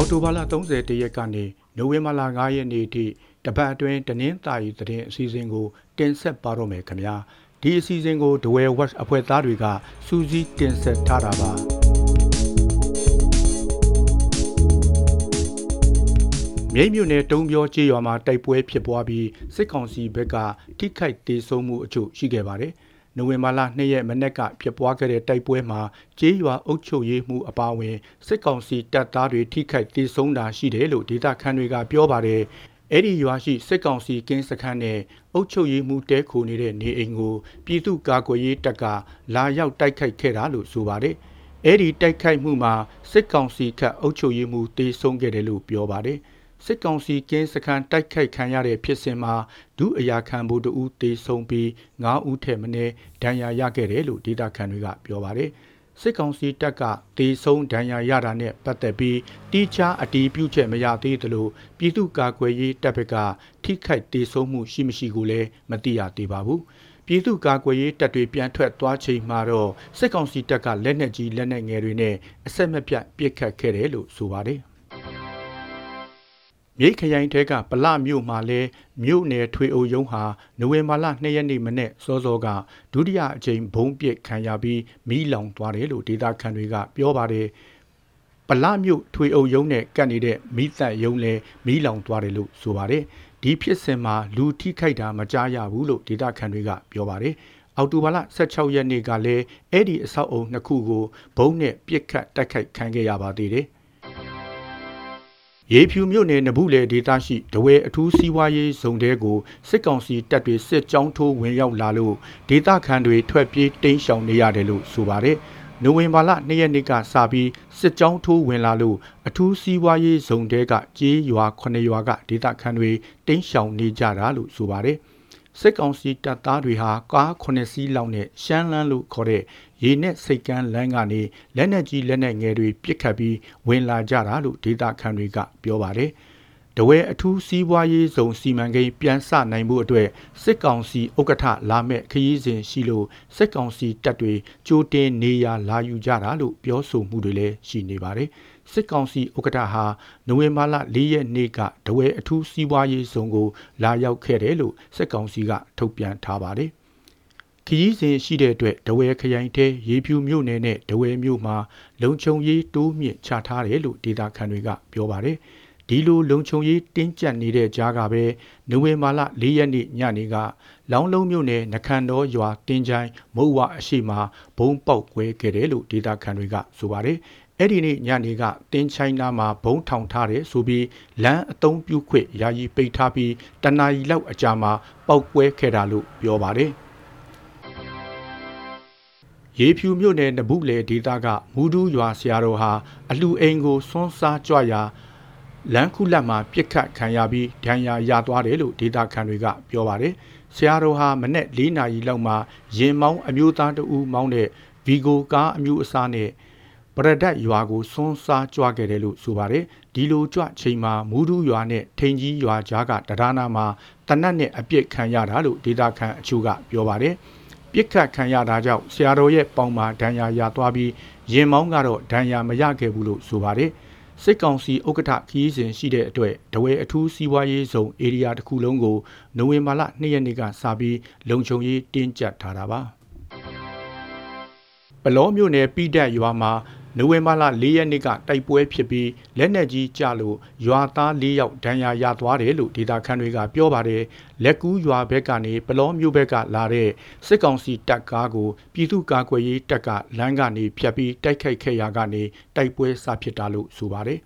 အော်တိုဘာလ30ရက်ကနေနိုဝင်ဘာလ9ရက်နေ့ထိတပတ်အတွင်းတနင်္သာရီသတင်းအစီအစဉ်ကို တင်ဆက်ပါတော့မယ်ခင်ဗျာဒီအစီအစဉ်ကိုဒဝဲဝက်အဖွဲ့သားတွေကစူးစီးတင်ဆက်ထားတာပါမြိတ်မြို့နယ်တုံးပြောကြေးရွာမှာတိုက်ပွဲဖြစ်ပွားပြီးစစ်ကောင်စီဘက်ကထိခိုက်ဒေဆုံးမှုအချို့ရှိခဲ့ပါတယ် နိုဝင်ဘာလ2ရက်မနေ့ကဖြစ်ပွားခဲ့တဲ့တိုက်ပွဲမှာကြေးရွာအုပ်ချုပ်ရေးမှုအပါအဝင်စစ်ကောင်စီတပ်သားတွေထိခိုက်ဒေဆုံးတာရှိတယ်လို့ဒေသခံတွေကပြောပါတယ်။အဲ့ဒီရွာရှိစစ်ကောင်စီကင်းစခန်းနဲ့အုပ်ချုပ်ရေးမှုတဲခိုနေတဲ့နေအိမ်ကိုပြည်သူ့ကာကွယ်ရေးတပ်ကလာရောက်တိုက်ခိုက်ခဲ့တာလို့ဆိုပါတယ်။အဲ့ဒီတိုက်ခိုက်မှုမှာစစ်ကောင်စီခတ်အုပ်ချုပ်ရေးမှုတေဆုံးခဲ့တယ်လို့ပြောပါတယ်။ စစ်ကောင်စီကင်းစခန်းတိုက်ခိုက်ခံရတဲ့ဖြစ်စဉ်မှာဒုအရာခံဗိုလ်တဦးတေဆုံးပြီး9ဦးထက်မနည်းဒဏ်ရာရခဲ့တယ်လို့ဒေတာခန်တွေကပြောပါတယ်စစ်ကောင်စီတပ်ကတေဆုံးဒဏ်ရာရတာနဲ့ပတ်သက်ပြီးတီးခြားအတီးပြုချက်မရသေးသလိုပြည်သူ့ကာကွယ်ရေးတပ်ဘက်ကထိခိုက်တေဆုံးမှုရှိမရှိကိုလည်းမသိရသေးပါဘူးပြည်သူ့ကာကွယ်ရေးတပ်တွေပြန်ထွက်သွားချိန်မှာတော့စစ်ကောင်စီတပ်ကလက်နက်ကြီးလက်နက်ငယ်တွေနဲ့အဆက်မပြတ်ပစ်ခတ်ခဲ့တယ်လို့ဆိုပါတယ် မြိတ်ခရိုင်တဲကပလမြို့မှာလဲမြို့နယ်ထွေအုပ်ရုံးဟာနိုဝင်ဘာလ2ရက်နေ့မနေ့စောစောကဒုတိယအကြိမ်ဘုံပစ်ခံရပြီးမီးလောင်သွားတယ်လို့ဒေသခံတွေကပြောပါတယ်ပလမြို့ထွေအုပ်ရုံးနဲ့ကပ်နေတဲ့မိသက်ရုံးလဲမီးလောင်သွားတယ်လို့ဆိုပါတယ်ဒီဖြစ်စဉ်မှာလူထိခိုက်တာမကြားရဘူးလို့ဒေသခံတွေကပြောပါတယ်အောက်တိုဘာလ16ရက်နေ့ကလည်းအဲ့ဒီအဆောက်အုံနှစ်ခုကိုဘုံနဲ့ပြစ်ခတ်တိုက်ခိုက်ခံခဲ့ရပါသေးတယ် ရေဖြူမြို့နယ်နဘူးလေဒေသရှိတဝဲအထူးစီးပွားရေးဇုံတဲကိုစစ်ကောင်စီတပ်တွေစစ်ကြောင်းထိုးဝင်ရောက်လာလို့ဒေသခံတွေထွက်ပြေးတိမ်းရှောင်နေရတယ်လို့ဆိုပါတယ်။နိုဝင်ဘာလ2ရက်နေ့ကစပြီးစစ်ကြောင်းထိုးဝင်လာလို့အထူးစီးပွားရေးဇုံတဲကကြေးရွာ9ရွာကဒေသခံတွေတိမ်းရှောင်နေကြတာလို့ဆိုပါတယ်။စစ်ကောင်စီတပ်သားတွေဟာကား9စီးလောက်နဲ့ရှမ်းလန်းလို့ခေါ်တဲ့ ရေနဲ့စိတ်ကမ်းလမ်းကနေလက်နက်ကြီးလက်နက်ငယ်တွေပစ်ခတ်ပြီးဝင်လာကြတာလို့ဒေသခံတွေကပြောပါတယ်။တဝဲအထူးစီးပွားရေးဇုံစီမံကိန်းပြန်ဆနိုင်မှုအတွက်စစ်ကောင်စီဥက္ကဋ္ဌလာမဲ့ခရီးစဉ်ရှိလို့စစ်ကောင်စီတပ်တွေကြိုတင်နေရလာယူကြတာလို့ပြောဆိုမှုတွေလည်းရှိနေပါတယ်။စစ်ကောင်စီဥက္ကဋ္ဌဟာနိုဝင်ဘာလ၄ရက်နေ့ကတဝဲအထူးစီးပွားရေးဇုံကိုလာရောက်ခဲ့တယ်လို့စစ်ကောင်စီကထုတ်ပြန်ထားပါတယ်။ ခရီးစဉ်ရှိတဲ့အတွက်တဝဲခရိုင်ထဲရေဖြူမြို့နယ်နဲ့တဝဲမြို့မှာလုံခြုံရေးတိုးမြင့်ချထားတယ်လို့ဒေသခံတွေကပြောပါတယ်။ဒီလိုလုံခြုံရေးတင်းကျပ်နေတဲ့ကြားကပဲနိုဝင်ဘာလ၄ရက်နေ့ညနေကလောင်းလုံးမြို့နယ်နခန်တော်ရွာတင်းချိုင်းမုတ်ဝအရှိမှာဘုံပေါက်ကွဲခဲ့တယ်လို့ဒေသခံတွေကဆိုပါတယ်အဲ့ဒီနေ့ညနေကတင်းချိုင်းနာမှာဘုံထောင်ထားတယ်ဆိုပြီးလမ်းအုံပြုခွင့်ယာယီပိတ်ထားပြီးတနာရီလောက်အကြာမှာပောက်ကွဲခဲ့တာလို့ပြောပါတယ် ရေဖြူမြို့နယ်နဘူးလေဒေသကမူဒူးရွာဆရာတော်ဟာအလူအိမ်ကိုစွန်းစားကြွရာလမ်းခုလက်မှာပြစ်ခတ်ခံရပြီးဒဏ်ရာရသွားတယ်လို့ဒေသခံတွေကပြောပါတယ်ဆရာတော်ဟာမနေ့၄နာရီလောက်မှာရင်မောင်းအမျိုးသားတဦးမောင်းတဲ့ဗီဂိုကားအမျိုးအစားနဲ့ပရဒတ်ရွာကိုစွန်းစားကြွခဲ့တယ်လို့ဆိုပါတယ်ဒီလိုကြွချိန်မှာမူဒူးရွာနဲ့ထိန်ကြီးရွာကြားကတရနာမှာတနတ်နဲ့အပြစ်ခံရတာလို့ဒေတာခန်အချို့ကပြောပါတယ် ပြစ်ခတ်ခံရတာကြောင့်ဆရာတော်ရဲ့ပေါင်မှာဒဏ်ရာရသွားပြီးရင်မောင်းကတော့ဒဏ်ရာမရခဲ့ဘူးလို့ဆိုပါတယ်စစ်ကောင်စီဥက္ကဋ္ဌခီးစဉ်ရှိတဲ့အတွက်တဝဲအထူးစီးပွားရေးဇုံဧရိယာတစ်ခုလုံးကိုနိုဝင်ဘာလ2ရက်နေ့ကစပြီးလုံခြုံရေးတင်းကျပ်ထားတာပါပလောမြို့နယ်ပိတက်ရွာမှာ နိုဝင်ဘာလ၄ရက်နေ့ကတိုက်ပွဲဖြစ်ပြီးလက်နက်ကြီးကျလို့ရွာသား၄ယောက်ဒဏ်ရာရသွားတယ်လို့ဒေတာခန်တွေကပြောပါတယ်လက်ကူးရွာဘက်ကနေပလောမျိုးဘက်ကလာတဲ့စစ်ကောင်စီတပ်ကားကိုပြည်သူ့ကာကွယ်ရေးတပ်ကလမ်းကနေဖြတ်ပြီးတိုက်ခိုက်ခဲ့ရာကနေတိုက်ပွဲစဖြစ်တာလို့ဆိုပါတယ်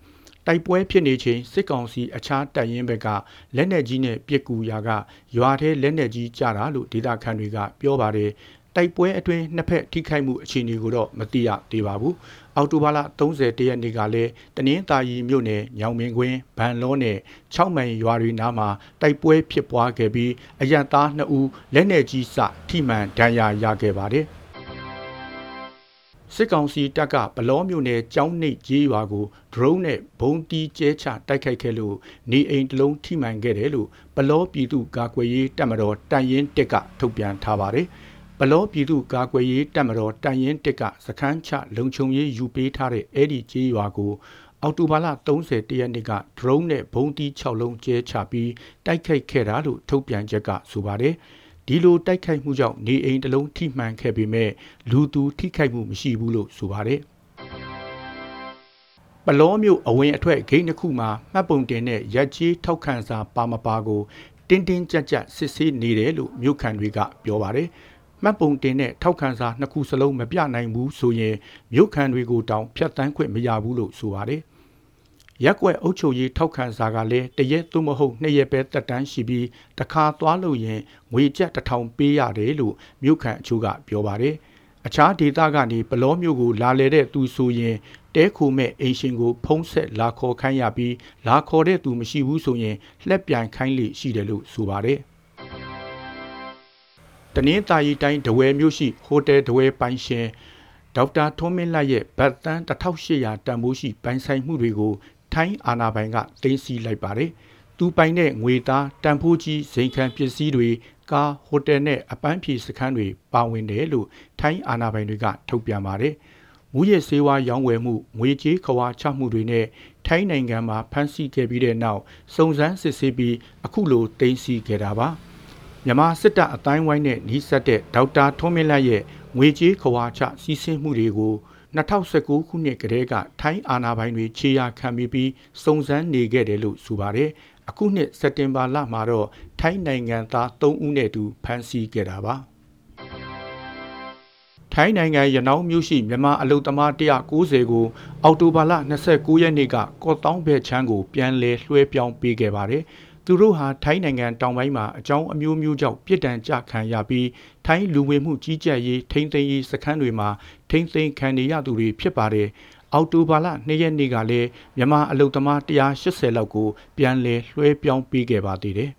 တိုက်ပွဲဖြစ်နေချိန်စစ်ကောင်စီအခြားတပ်ရင်းဘက်ကလက်နက်ကြီးနဲ့ပစ်ကူရာကရွာထဲလက်နက်ကြီးကျတာလို့ဒေသခံတွေကပြောပါတယ်တိုက်ပွဲအတွင်းနှစ်ဖက်ထိခိုက်မှုအခြေအနေကိုတော့မသိရသေးပါဘူး။ အောက်တိုဘာလ30ရက်နေ့ကလည်းတနင်္သာရီမြို့နယ်ညောင်မင်းကွင်းဗန်လောနယ်6မိုင်ရွာတွေနားမှာတိုက်ပွဲဖြစ်ပွားခဲ့ပြီးအရသား2ဦးလက်နက်ကြီးစထိမှန်ဒဏ်ရာရခဲ့ပါတယ်။စစ်ကောင်စီတပ်ကပလောမျိုးနယ်ကျောင်းနှိပ်ကြီးရွာကို drone နဲ့ဘုံတီးကျဲချတိုက်ခိုက်ခဲ့လို့နေအိမ်တလုံးထိမှန်ခဲ့တယ်လို့ပလောပြည်သူ့ကာကွယ်ရေးတပ်မတော်တန်ရင်တက်ကထုတ်ပြန်ထားပါတယ်။ ပလောပြည်သူကာကွယ်ရေးတပ်မတော်တန်ရင်တစ်ကစခန်းချလုံခြုံရေးယူပေးထားတဲ့အဲ့ဒီကြေးရွာကိုအောက်တိုဘာလ30ရက်နေ့က drone နဲ့ဘုံးတီး6လုံးကျဲချပြီးတိုက်ခိုက်ခဲ့တာလို့ထုတ်ပြန်ချက်ကဆိုပါတယ်ဒီလိုတိုက်ခိုက်မှုကြောင့်နေအိမ်တစ်လုံးထိမှန်ခဲ့ပေမဲ့လူသူထိခိုက်မှုမရှိဘူးလို့ဆိုပါတယ်ပလောမျိုးအဝင်အထွက်ဂိတ်တစ်ခုမှာမှတ်ပုံတင်တဲ့ရက်ကြီးထောက်ခံစာပါမပါကိုတင်းတင်းကြပ်ကြပ်စစ်ဆေးနေတယ်လို့မြို့ခံတွေကပြောပါတယ် မှတ်ပုံတင်တဲ့ထောက်ခံစာနှစ်ခုစလုံးမပြနိုင်ဘူးဆိုရင်မြို့ခံတွေကိုတောင်ဖျက်ဆီးခွင့်မရဘူးလို့ဆိုပါတယ်ရက်ွက်အုပ်ချုပ်ရေးထောက်ခံစာကလည်းတရက်သို့မဟုတ်နှစ်ရက်ပဲတက်တန်းရှိပြီးတခါသွားလို့ရင်ငွေကျပ်တစ်ထောင်ပေးရတယ်လို့မြို့ခံအချို့ကပြောပါတယ်အခြားဒေသကနေပလောမျိုးကိုလာလေတဲ့သူဆိုရင်တဲခိုမဲ့အိမ်ရှင်ကိုဖုံးဆက်လာခေါ်ခိုင်းရပြီးလာခေါ်တဲ့သူမရှိဘူးဆိုရင်လှက်ပြန်ခိုင်းလိရှိတယ်လို့ဆိုပါတယ် တနင်္သာရီတိုင်းဒဝဲမြို့ရှိဟိုတယ်ဒဝဲပိုင်ရှင်ဒေါက်တာထွန်းမင်းလတ်ရဲ့ဗတ်တန်း1800တန်ဖိုးရှိပိုင်ဆိုင်မှုတွေကိုထိုင်းအာဏာပိုင်ကတင်စီလိုက်ပါတယ်။သူပိုင်တဲ့ငွေသားတန်ဖိုးကြီးဇိမ်ခံပစ္စည်းတွေကားဟိုတယ်နဲ့အပန်းဖြေစခန်းတွေပါဝင်တယ်လို့ထိုင်းအာဏာပိုင်တွေကထုတ်ပြန်ပါတယ်။မူရစေဝါရောင်းဝယ်မှုငွေကြေးခွာချမှုတွေနဲ့ထိုင်းနိုင်ငံမှာဖမ်းဆီးခဲ့ပြီးတဲ့နောက်စုံစမ်းစစ်ဆေးပြီးအခုလိုတင်စီခဲ့တာပါ။ မြန်မာစစ်တပ်အတိုင်းဝိုင်းနဲ့နှီးဆက်တဲ့ဒေါက်တာထွန်းမင်းလတ်ရဲ့ငွေကြေးခွာချစီးဆင်းမှုတွေကို2019ခုနှစ်ကတည်းကထိုင်းအာဏာပိုင်တွေခြေရာခံပြီးစုံစမ်းနေခဲ့တယ်လို့ဆိုပါတယ်။အခုနှစ်စက်တင်ဘာလမှာတော့ထိုင်းနိုင်ငံသား3ဦးနဲ့တူဖမ်းဆီးခဲ့တာပါ။ထိုင်းနိုင်ငံရနောင်းမြို့ရှိမြန်မာအလုသမား190ကိုအောက်တိုဘာလ29ရက်နေ့ကကော့တောင်းဘဲချမ်းကိုပြန်လည်လွှဲပြောင်းပေးခဲ့ပါတယ်။ သူတို့ဟာထိုင်းနိုင်ငံတောင်ပိုင်းမှာအကြောင်းအမျိုးမျိုးကြောင့်ပြစ်ဒဏ်ကြခံရပြီးထိုင်းလူဝင်မှုကြီးကြပ်ရေးထိန်းသိမ်းရေးစခန်းတွေမှာထိန်းသိမ်းခံနေရသူတွေဖြစ်ပါတယ်။အောက်တိုဘာလ2ရက်နေ့ကလည်းမြန်မာအလုသမား180လောက်ကိုပြန်လည်လွှဲပြောင်းပေးခဲ့ပါသေးတယ်။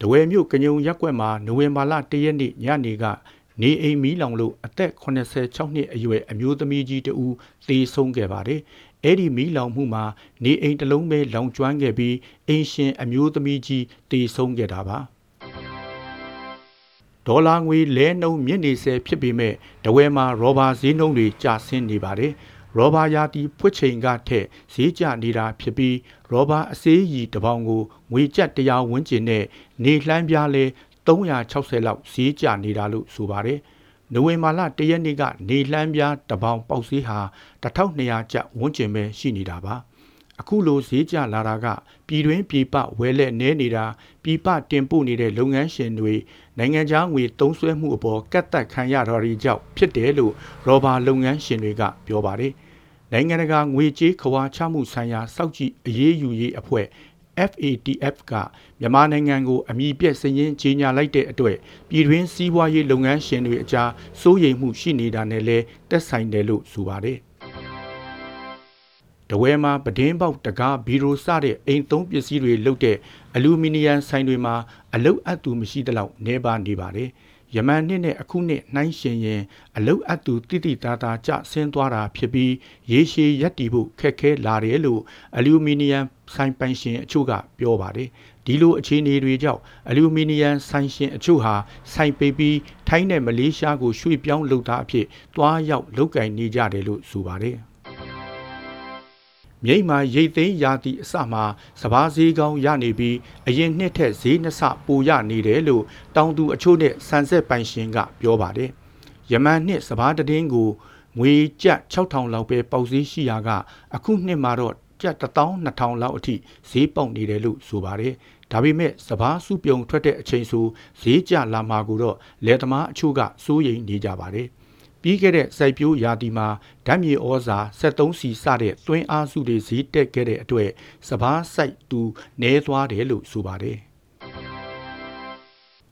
တဝဲမြို့ကညုံရက်ွက်မှာနိုဝင်ဘာလ1ရက်နေ့ညနေက နေအိမ်မီးလောင်လို့အသက်86နှစ်အရွယ်အမျိုးသမီးကြီးတဦးသေဆုံးခဲ့ပါတယ်။အဲ့ဒီမီးလောင်မှုမှာနေအိမ်တစ်လုံးပဲလောင်ကျွမ်းခဲ့ပြီးအိမ်ရှင်အမျိုးသမီးကြီးသေဆုံးခဲ့တာပါ။ဒေါ်လာငွေလဲနှုန်းမြင့်နေဆဲဖြစ်ပေမဲ့တဝဲမှာရောဘာဈေးနှုန်းတွေကျဆင်းနေပါတယ်။ရောဘာယာတီဖွက်ချိန်ကထက်ဈေးကျနေတာဖြစ်ပြီးရောဘာအစေးရီတစ်ပေါင်ကိုငွေကျပ်100ဝန်းကျင်နဲ့နေလှမ်းပြားလဲ 360လောက်ဈေးကျနေတာလို့ဆိုပါတယ်။နိုဝင်ဘာလ၁ရက်နေ့ကနေလှမ်းပြားတပေါင်ပေါက်ဈေးဟာ1200ကျပ်ဝန်းကျင်ပဲရှိနေတာပါ။အခုလိုဈေးကျလာတာကပြည်တွင်းပြည်ပဝယ်လက်နေနေတာပြည်ပတင်ပို့နေတဲ့လုပ်ငန်းရှင်တွေနိုင်ငံခြားငွေသုံးစွဲမှုအပေါ်ကတ်သက်ခံရတော်ရီကြောင့်ဖြစ်တယ်လို့ရောဘာလုပ်ငန်းရှင်တွေကပြောပါတယ်။နိုင်ငံတကာငွေကြေးခွာချမှုဆိုင်ရာစောက်ကြည့်အရေးယူရေးအဖွဲ့ FATF ကမြန်မာနိုင်ငံကိုအမိပြက်စည်ရင်ကြီးညာလိုက်တဲ့အတွက်ပြည်တွင်းစီးပွားရေးလုပ်ငန်းရှင်တွေအကြားစိုးရိမ်မှုရှိနေတာနဲ့လည်းတက်ဆိုင်တယ်လို့ဆိုပါတယ်။တဝဲမှာပဒင်းပေါက်တကားဘီရိုစတဲ့အိမ်သုံးပစ္စည်းတွေလုပ်တဲ့အလူမီနီယမ်ဆိုင်တွေမှာအလုတ်အပ်သူမရှိသလောက်နေပါနေပါတယ်။ ယမန်နှစ်နဲ့အခုနှစ်နှိုင်းရှင်ရင်အလုတ်အပ်သူတိတိတသားကျဆင်းသွားတာဖြစ်ပြီးရေရှည်ရပ်တည်ဖို့ခက်ခဲလာတယ်လို့အလူမီနီယမ်ဆိုင်ပိုင်ရှင်အချို့ကပြောပါတယ်ဒီလိုအခြေအနေတွေကြောင့်အလူမီနီယမ်ဆိုင်ရှင်အချို့ဟာဆိုင်ပိတ်ပြီးထိုင်းနဲ့မလေးရှားကိုရွှေ့ပြောင်းလုပ်သားအဖြစ်တွားရောက်လုပ်ကင်နေကြတယ်လို့ဆိုပါတယ် မြိတ်မှာရိတ်သိမ်းရာသီအစမှာစဘာဈေးကောင်းရနေပြီးအရင်နှစ်ထက်ဈေးနှစ်ဆပိုရနေတယ်လို့တောင်သူအချို့နဲ့ဆန်ဆက်ပိုင်ရှင်ကပြောပါတယ်။ယမန်နှစ်စဘာတည်င်းကိုငွေကျပ်6000လောက်ပဲပေါက်ဈေးရှိရာက အခုနှစ်မှာတော့ကျပ်12000လောက်အထိဈေးပေါက်နေတယ်လို့ဆိုပါတယ်။ဒါပေမဲ့စဘာစုပြုံထွက်တဲ့အချိန်ဆိုဈေးကျလာမှာကိုတော့လယ်သမားအချို့ကစိုးရိမ်နေကြပါတယ်။ ပြီးခဲ့တဲ့စိုက်ပျိုးရာသီမှာဓာတ်မြေဩဇာ73စီစတဲ့သွင်းအားစုတွေဈေးတက်ခဲ့တဲ့အတွက်စပားစိုက်သူနည်းသွားတယ်လို့ဆိုပါတယ်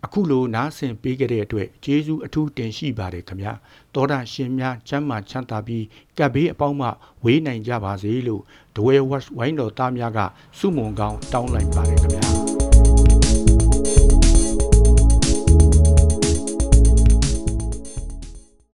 အခုလိုနားဆင်ပေးခဲ့တဲ့အတွက်ကျေးဇူးအထူးတင်ရှိပါတယ်ခင်ဗျာတောတာရှင်များချမ်းသာချမ်းသာပြီးကပ်ဘေးအပေါင်းမှဝေးနိုင်ကြပါစေလို့ဒဝဲဝက်ဝိုင်းတော်သားများကစုမုံကောင်းတောင်းလိုက်ပါတယ်ခင်ဗျာ